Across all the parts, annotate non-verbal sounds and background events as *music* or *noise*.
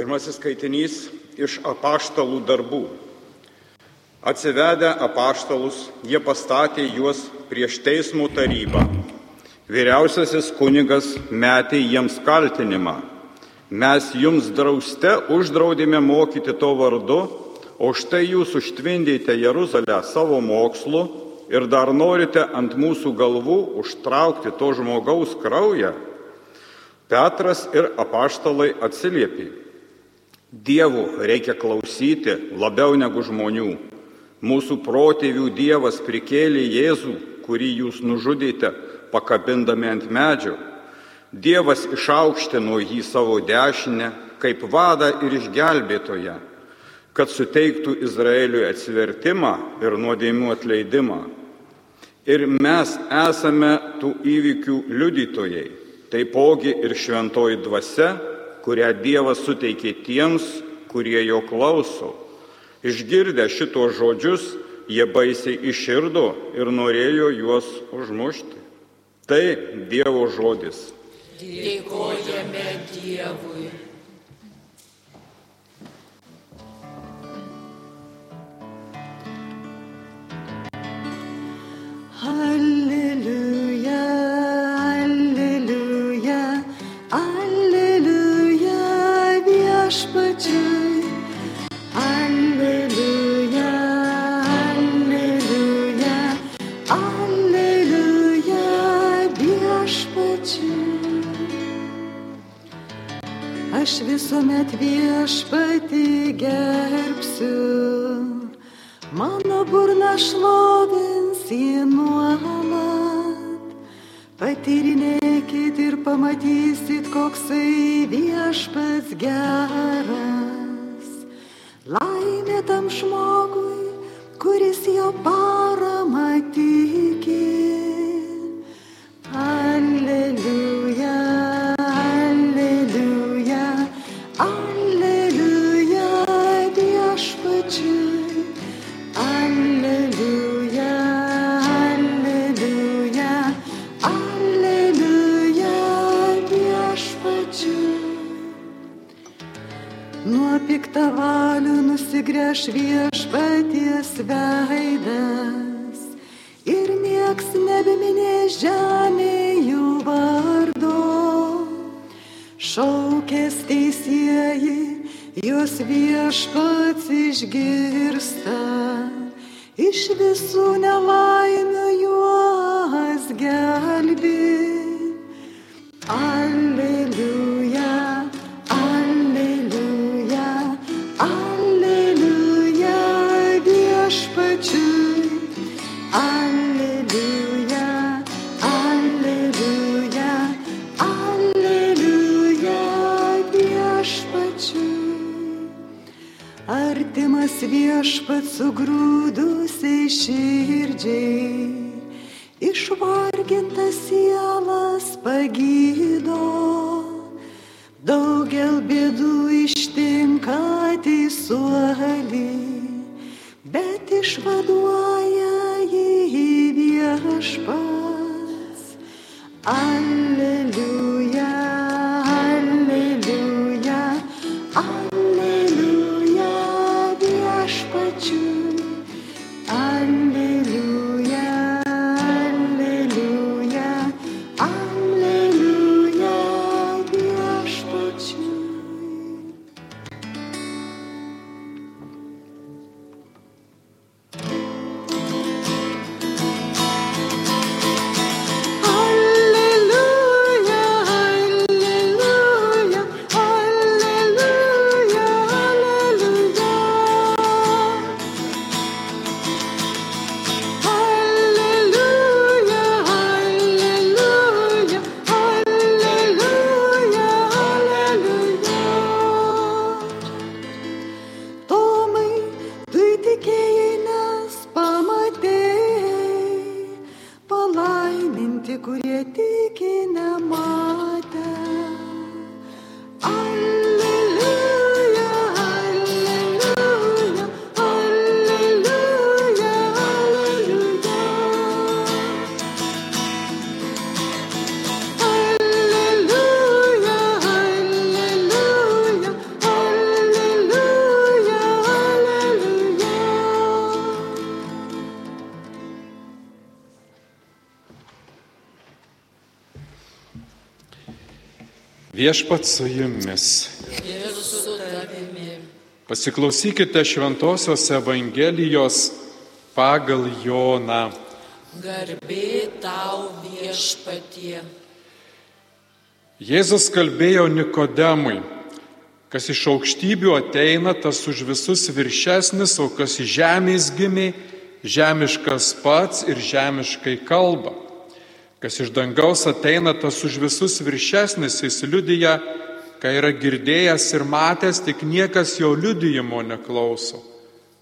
Pirmasis skaitinys iš apaštalų darbų. Atsivedę apaštalus, jie pastatė juos prieš teismo tarybą. Vyriausiasis kunigas metė jiems kaltinimą. Mes jums drauste uždraudėme mokyti to vardu, o štai jūs užtvindėte Jeruzalę savo mokslu ir dar norite ant mūsų galvų užtraukti to žmogaus kraują. Petras ir apaštalai atsiliepė. Dievų reikia klausyti labiau negu žmonių. Mūsų protėvių Dievas prikėlė Jėzų, kurį jūs nužudėte, pakabindami ant medžio. Dievas išaukštino jį savo dešinę kaip vadą ir išgelbėtoją, kad suteiktų Izraeliui atsivertimą ir nuodėmių atleidimą. Ir mes esame tų įvykių liudytojai taipogi ir šventoji dvasia, kurią Dievas suteikė tiems, kurie jo klauso. Išgirdę šitos žodžius, jie baisiai iširdo ir norėjo juos užmušti. Tai Dievo žodis. Dėkojame Dievui. Šlovins į nuolat. Patyrinėkit ir pamatysit, koksai viešpats geras. Laimė tam žmogui, kuris jo paramą nusigręš viešpaties veidas ir nieks nebeminė žemė jų vardo. Šaukės teisėjai, juos viešpats išgirsta, iš visų nelaimių juos gelbi. Viešpat sugrūdusiai širdžiai, išvargintas sielas pagydo, daugel bėdų ištinka teisuolį, bet išvaduoja Viešpat su jumis. Pasiklausykite Šventojios Evangelijos pagal Joną. Garbė tau viešpatie. Jėzus kalbėjo Nikodemui, kas iš aukštybių ateina, tas už visus viršesnis, o kas iš žemės gimė, žemiškas pats ir žemiškai kalba. Kas iš dangaus ateina, tas už visus viršesnis, jis liudyja, ką yra girdėjęs ir matęs, tik niekas jo liudijimo neklauso.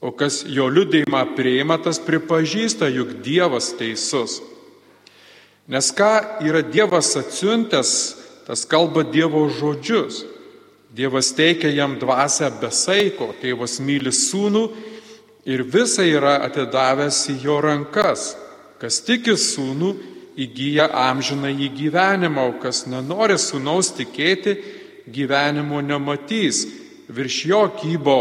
O kas jo liudijimą priima, tas pripažįsta, juk Dievas teisus. Nes ką yra Dievas atsiuntęs, tas kalba Dievo žodžius. Dievas teikia jam dvasę besaiko, tėvas myli sūnų ir visą yra atidavęs į jo rankas. Kas tiki sūnų, įgyja amžiną į gyvenimą, o kas nenori sūnaus tikėti, gyvenimo nematys. Virš jo kybo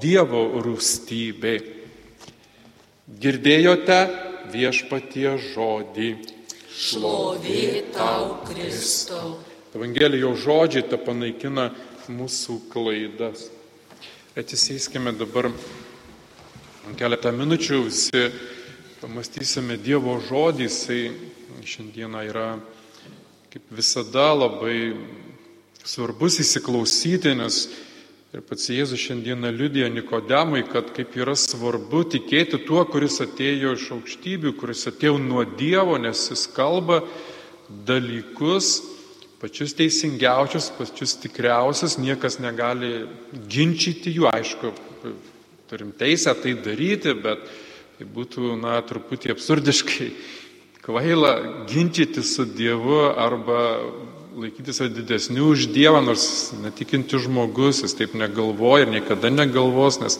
Dievo rūstybė. Girdėjote viešpatie žodį. Šlovė tau, Kristau. Evangelijos žodžiai te panaikina mūsų klaidas. Atsisėskime dabar keletą minučių, visi pamastysime Dievo žodį, jisai šiandieną yra kaip visada labai svarbus įsiklausyti, nes ir pats Jėzus šiandieną liudija Nikodemui, kad kaip yra svarbu tikėti tuo, kuris atėjo iš aukštybių, kuris atėjo nuo Dievo, nes jis kalba dalykus, pačius teisingiausius, pačius tikriausius, niekas negali ginčyti jų, aišku, turim teisę tai daryti, bet tai būtų, na, truputį absurdiškai kvaila ginčyti su Dievu arba laikytis didesnių už Dievą, nors netikinti žmogus, jis taip negalvoja ir niekada negalvos, nes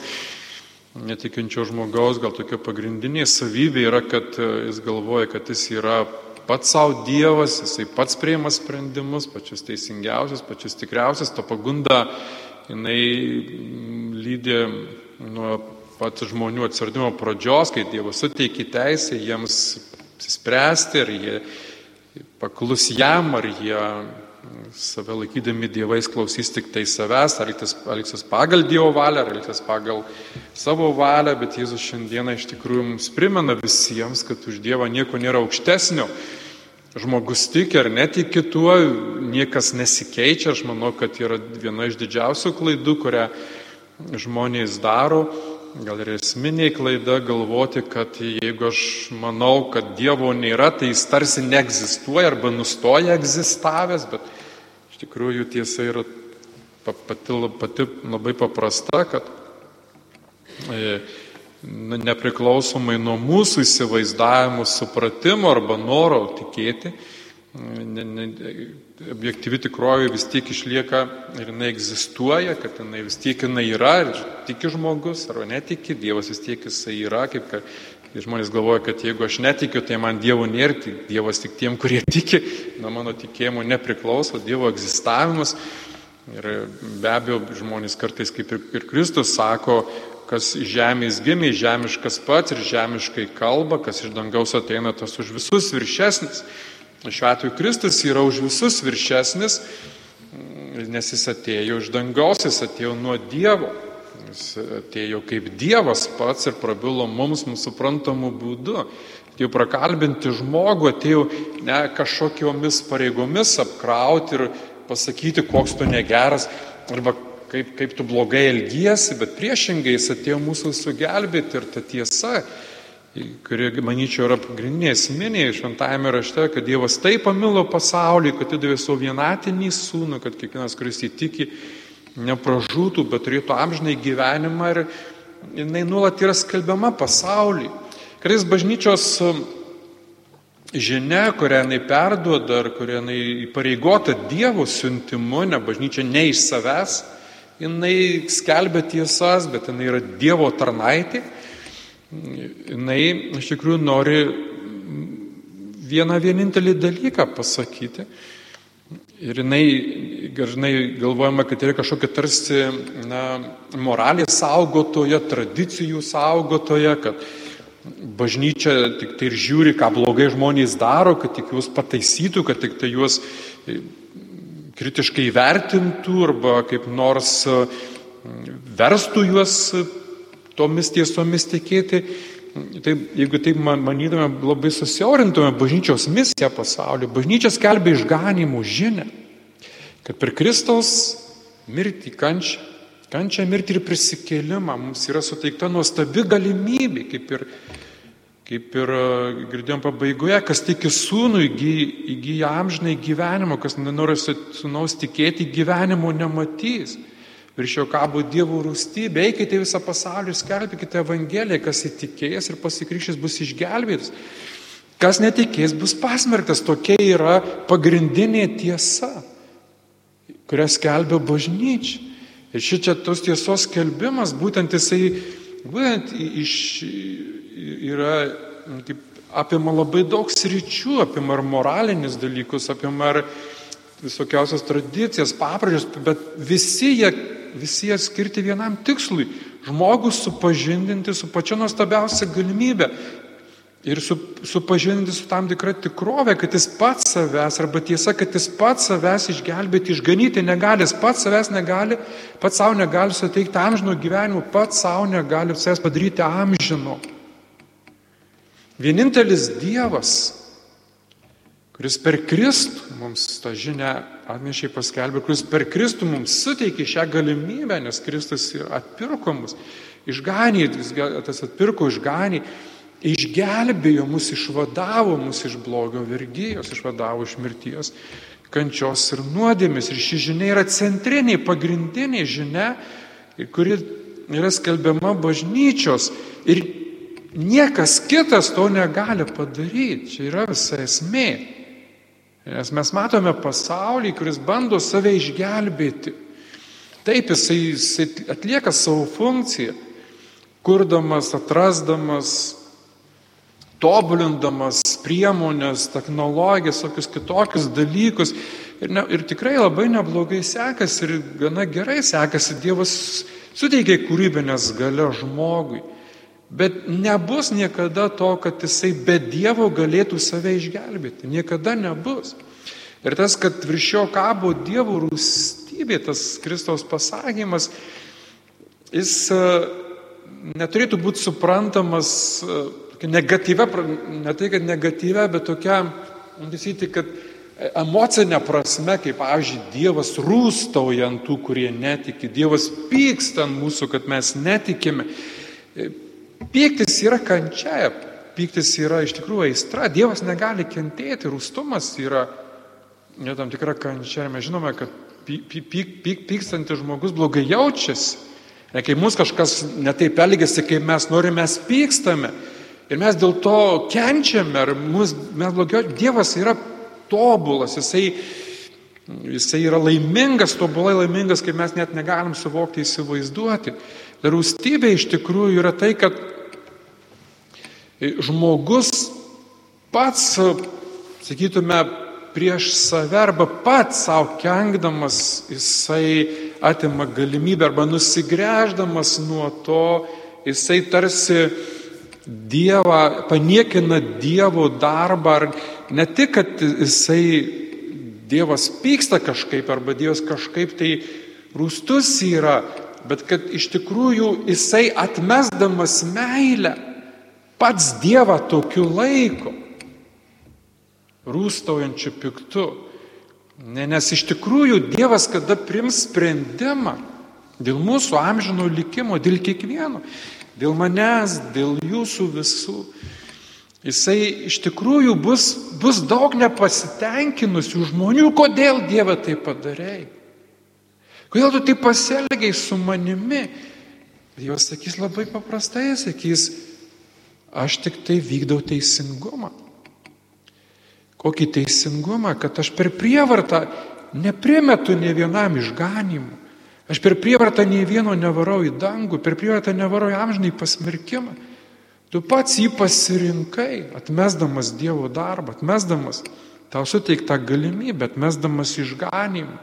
netikinčio žmogaus gal tokia pagrindinė savybė yra, kad jis galvoja, kad jis yra pats savo Dievas, jisai pats prieima sprendimus, pačius teisingiausius, pačius tikriausius, to pagunda jinai lydė nuo pat žmonių atsiradimo pradžios, kai Dievas suteikė teisę jiems apsispręsti, ar jie paklus jam, ar jie save laikydami dievais klausys tik tai savęs, ar elgsis pagal Dievo valią, ar elgsis pagal savo valią, bet Jėzus šiandieną iš tikrųjų mums primena visiems, kad už Dievą nieko nėra aukštesnio. Žmogus tiki ar netiki tuo, niekas nesikeičia, aš manau, kad yra viena iš didžiausių klaidų, kurią žmonės daro gal ir esminė klaida galvoti, kad jeigu aš manau, kad Dievo nėra, tai jis tarsi neegzistuoja arba nustoja egzistavęs, bet iš tikrųjų tiesa yra pati, pati labai paprasta, kad e, nepriklausomai nuo mūsų įsivaizdavimų, supratimo arba noro tikėti, ne, ne, objektyvi tikrovė vis tiek išlieka ir jinai egzistuoja, kad jinai vis tiek jinai yra, ir tiki žmogus ar netiki, Dievas vis tiek jisai yra, kaip kad žmonės galvoja, kad jeigu aš netikiu, tai man Dievo nėra, tai Dievas tik tiem, kurie *laughs* tiki, nuo mano tikėjimo nepriklauso, Dievo egzistavimas. Ir be abejo, žmonės kartais kaip ir, ir Kristus sako, kas žemės gimė, žemiškas pats ir žemiškai kalba, kas iš dangaus ateina, tas už visus viršesnis. Šiuo atveju Kristus yra už visus viršesnis, nes jis atėjo iš dangaus, jis atėjo nuo Dievo. Jis atėjo kaip Dievas pats ir prabilo mums mūsų suprantamų būdų. Atėjo prakalbinti žmogų, atėjo ne kažkokiomis pareigomis apkrauti ir pasakyti, koks tu negeras arba kaip, kaip tu blogai elgiesi, bet priešingai jis atėjo mūsų sugelbėti ir ta tiesa kuri, manyčiau, yra pagrindinė esminė šventajame rašte, kad Dievas taip pamilo pasaulį, kad atidavė savo vienatinį sūnų, kad kiekvienas, kuris įtiki, nepražūtų, bet turėtų amžinai gyvenimą ir jinai nuolat yra skelbiama pasauliui. Kartais bažnyčios um, žinia, kurią jinai perduoda ar kurią jinai įpareigota Dievo siuntimu, ne bažnyčia ne iš savęs, jinai skelbia tiesas, bet jinai yra Dievo tarnaitė jinai iš tikrųjų nori vieną vienintelį dalyką pasakyti. Ir jinai, dažnai galvojama, kad yra kažkokia tarsi na, moralės saugotoja, tradicijų saugotoja, kad bažnyčia tik tai ir žiūri, ką blogai žmonės daro, kad tik juos pataisytų, kad tik tai juos kritiškai vertintų arba kaip nors e, verstų juos tomis tiesomis tikėti. Taip, jeigu taip manytume, labai susiaurintume bažnyčios misiją pasaulyje, bažnyčia skelbia išganimų žinę, kad per Kristaus mirtį, kančią, kančią mirtį ir prisikėlimą mums yra suteikta nuostabi galimybė, kaip ir, kaip ir e, girdėjom pabaigoje, kas tiki sūnų įgyja, amžinai gyvenimo, kas nenori sūnaus tikėti gyvenimo nematys virš jo kabo Dievo rūstybė, eikite visą pasaulį, skelbkite Evangeliją, kas įtikėjęs ir pasikrikščys bus išgelbėtas. Kas netikės bus pasmerktas. Tokia yra pagrindinė tiesa, kurią skelbia bažnyčia. Ir šičia tos tiesos skelbimas, būtent jisai, būtent iš, yra, kaip, apima labai daug sričių, apima ir moralinis dalykus, apima ir visokiausias tradicijas, papražės, bet visi jie visi jie skirti vienam tikslui - žmogus supažindinti su pačia nuostabiausia galimybė ir su, supažindinti su tam tikra tikrovė, kad jis pats savęs, arba tiesa, kad jis pats savęs išgelbėti, išganyti negali, jis pats savęs negali, pats savo negali suteikti amžino gyvenimo, pats savo negali savęs padaryti amžino. Vienintelis Dievas kuris per Kristų mums tą žinę atnešiai paskelbė, kuris per Kristų mums suteikė šią galimybę, nes Kristus atpirko mus, išganė, tas atpirko išganė, išgelbėjo mus, išvadavo mus iš blogio vergyjos, išvadavo iš mirties, kančios ir nuodėmis. Ir ši žinia yra centrinė, pagrindinė žinia, kuri yra skelbiama bažnyčios. Ir niekas kitas to negali padaryti. Čia yra visa esmė. Nes mes matome pasaulį, kuris bando save išgelbėti. Taip, jisai, jisai atlieka savo funkciją, kurdamas, atrasdamas, tobulindamas priemonės, technologijas, tokius kitokius dalykus. Ir, ne, ir tikrai labai neblogai sekasi ir gana gerai sekasi. Dievas suteikia kūrybinės galę žmogui. Bet nebus niekada to, kad jisai be Dievo galėtų save išgelbėti. Niekada nebus. Ir tas, kad virš jo kabo Dievo rūstybė, tas Kristaus pasakymas, jis e, neturėtų būti suprantamas e, negatyvia, ne tai, kad negatyvia, bet tokia, sakyti, kad emocinė prasme, kaip, pavyzdžiui, Dievas rūstauja ant tų, kurie netiki, Dievas pyksta ant mūsų, kad mes netikime. Pyktis yra kančia, pyktis yra iš tikrųjų aistra, Dievas negali kentėti, rūstumas yra ne, tam tikra kančia. Mes žinome, kad pyk, pyk, pyk, pykstantis žmogus blogai jaučiasi. Ne, kai mūsų kažkas netaip elgesi, kai mes norime, mes pykstame. Ir mes dėl to kenčiame, ar mus, mes blogiau. Dievas yra tobulas, jisai, jisai yra laimingas, tobulai laimingas, kai mes net negalim suvokti, įsivaizduoti. Rūstybė iš tikrųjų yra tai, kad žmogus pats, sakytume, prieš save arba pats savo kenkdamas, jisai atima galimybę arba nusigręždamas nuo to, jisai tarsi Dievą, paniekina Dievo darbą, ar ne tik, kad jisai Dievas pyksta kažkaip, arba Dievas kažkaip tai rūstus yra, bet kad iš tikrųjų jisai atmesdamas meilę, pats Dievą tokiu laiku, rūstaujančiu piktu. Ne, nes iš tikrųjų Dievas, kada prims sprendimą dėl mūsų amžino likimo, dėl kiekvieno, dėl manęs, dėl jūsų visų, jisai iš tikrųjų bus, bus daug nepasitenkinusių žmonių, kodėl Dieve tai padarėjai. Kodėl tu taip pasielgiai su manimi? Dievas sakys labai paprastai, sakys, Aš tik tai vykdau teisingumą. Kokį teisingumą, kad aš per prievartą neprimetu ne vienam išganimų. Aš per prievartą nei vieno nevarau į dangų, per prievartą nevarau į amžinai pasmerkimą. Tu pats jį pasirinkai, atmesdamas Dievo darbą, atmesdamas tau suteiktą galimybę, atmesdamas išganimą.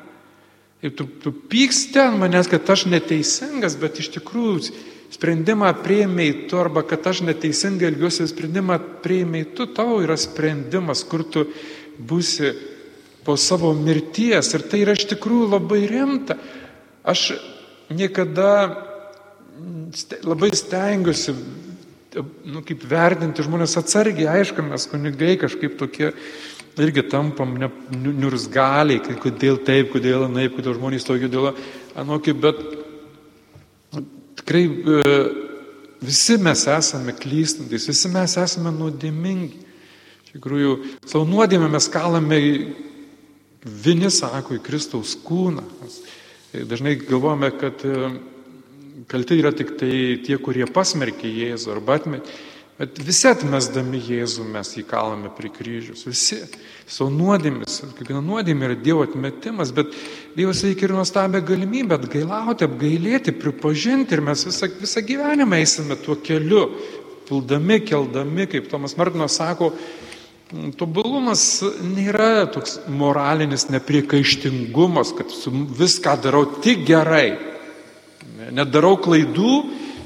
Ir tu, tu pyksti ant manęs, kad aš neteisingas, bet iš tikrųjų sprendimą prieimiai tu arba kad aš neteisingai elgiuosi, sprendimą prieimiai tu, tavo yra sprendimas, kur tu būsi po savo mirties. Ir tai yra iš tikrųjų labai rimta. Aš niekada labai stengiuosi, nu, kaip vertinti žmonės atsargiai, aišku, mes kunigai kažkaip tokie irgi tampam ne, niurzgaliai, kodėl taip, kodėl anaip, kodėl žmonės tokie, kodėl anokie, bet tikrai e, visi mes esame klystantis, visi mes esame nuodėmingi. Iš tikrųjų, savo nuodėmę mes kalame, vieni sako, į Kristaus kūną. Dažnai galvojame, kad e, kalti yra tik tai tie, kurie pasmerkė Jėzų arba atmetė. Bet visi atmesdami Jėzų mes jį kalame prie kryžius. Visi. Savo nuodėmis. Kiekviena nuodėmė yra Dievo atmetimas, bet Dievas veikia ir nuostabią galimybę atgailauti, apgailėti, pripažinti ir mes visą, visą gyvenimą eisime tuo keliu, pildami, keldami, kaip Tomas Martinas sako, tobulumas nėra toks moralinis nepriekaištingumas, kad viską darau tik gerai. Nedarau klaidų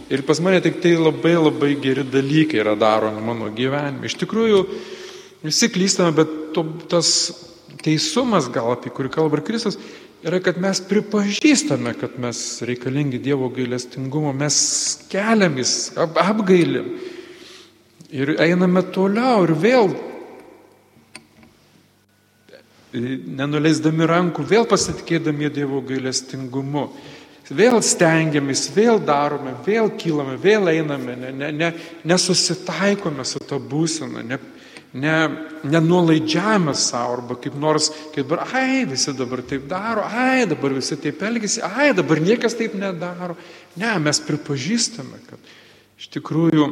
Ir pas mane tik tai labai labai geri dalykai yra daromi mano gyvenime. Iš tikrųjų, visi klystame, bet to, tas teisumas, gal apie kurį kalba ir Kristus, yra, kad mes pripažįstame, kad mes reikalingi Dievo gailestingumo, mes keliamis, ap, apgailim ir einame toliau ir vėl nenuleisdami rankų, vėl pasitikėdami Dievo gailestingumu vėl stengiamės, vėl darome, vėl kylame, vėl einame, ne, ne, ne, nesusitaikome su ta būsena, ne, ne, nenulaidžiame savo arba kaip nors, kaip dabar, ai, visi dabar taip daro, ai, dabar visi taip elgesi, ai, dabar niekas taip nedaro. Ne, mes pripažįstame, kad iš tikrųjų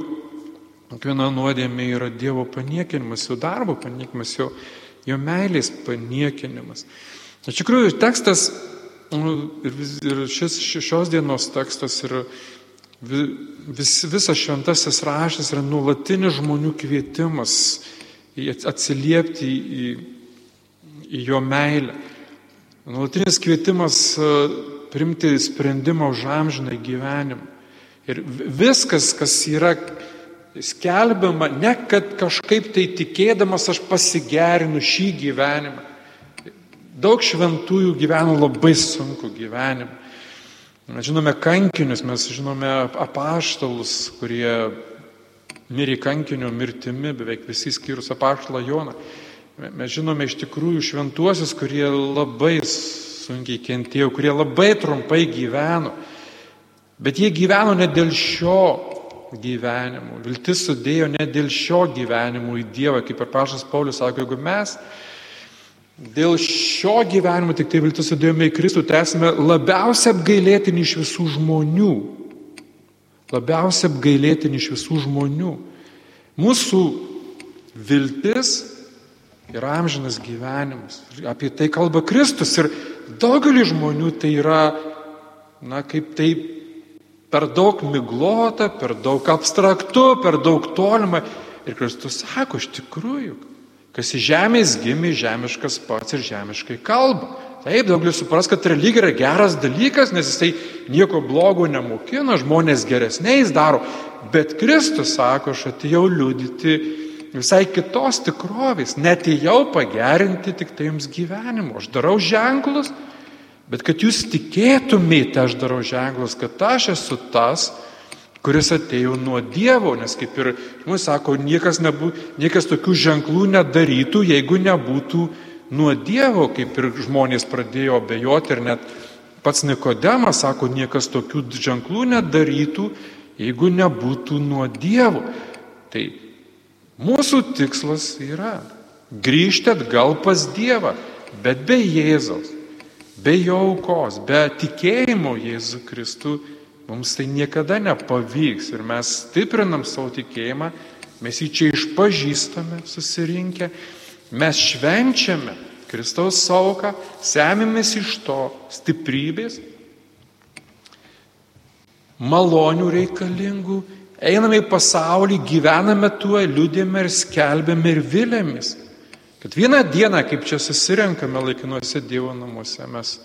kiekviena nuodėmė yra Dievo paniekinimas, jo darbo paniekinimas, jo, jo meilės paniekinimas. Iš tikrųjų, tekstas ir, vis, ir šis, šios dienos tekstas ir vis, visas šventasis raštas yra nuolatinis žmonių kvietimas atsiliepti į, į jo meilę. Nuolatinis kvietimas e, primti sprendimą už amžiną gyvenimą. Ir viskas, kas yra skelbiama, ne kad kažkaip tai tikėdamas aš pasigerinu šį gyvenimą, Daug šventųjų gyveno labai sunku gyvenimą. Mes žinome kankinius, mes žinome apaštalus, kurie mirė kankinio mirtimi, beveik visi skyrus apaštalą Joną. Mes žinome iš tikrųjų šventuosius, kurie labai sunkiai kentėjo, kurie labai trumpai gyveno. Bet jie gyveno ne dėl šio gyvenimo. Viltis sudėjo ne dėl šio gyvenimo į Dievą, kaip ir Pašas Paulius sako, jeigu mes Dėl šio gyvenimo tik tai viltis sudėjome į Kristų, tai esame labiausiai apgailėtini iš visų žmonių. Labiausiai apgailėtini iš visų žmonių. Mūsų viltis yra amžinas gyvenimas. Apie tai kalba Kristus ir daugelį žmonių tai yra, na, kaip tai per daug miglota, per daug abstraktu, per daug tolima. Ir Kristus sako, iš tikrųjų, Kas iš žemės gimė, žemiškas pats ir žemiškai kalba. Taip, daugelis supras, kad religija yra geras dalykas, nes jisai nieko blogo nemokina, žmonės geresniais daro. Bet Kristus sako, aš atėjau liudyti visai kitos tikrovės, netėjau pagerinti tik tai jums gyvenimo. Aš darau ženklus, bet kad jūs tikėtumėte, aš darau ženklus, kad aš esu tas, kuris atėjo nuo Dievo, nes kaip ir žmonės sako, niekas, nebū, niekas tokių ženklų nedarytų, jeigu nebūtų nuo Dievo, kaip ir žmonės pradėjo bejoti ir net pats Nikodemas sako, niekas tokių ženklų nedarytų, jeigu nebūtų nuo Dievo. Tai mūsų tikslas yra grįžti atgal pas Dievą, bet be Jėzaus, be jo aukos, be tikėjimo Jėzų Kristų Mums tai niekada nepavyks ir mes stiprinam savo tikėjimą, mes jį čia išpažįstame susirinkę, mes švenčiame Kristaus sauką, semimės iš to stiprybės, malonių reikalingų, einame į pasaulį, gyvename tuo, liūdėme ir skelbėme ir vilėmis. Kad vieną dieną, kaip čia susirenkame laikinuose Dievo namuose, mes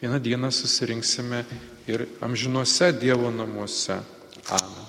vieną dieną susirinksime ir amžinuose Dievo namuose. Amen.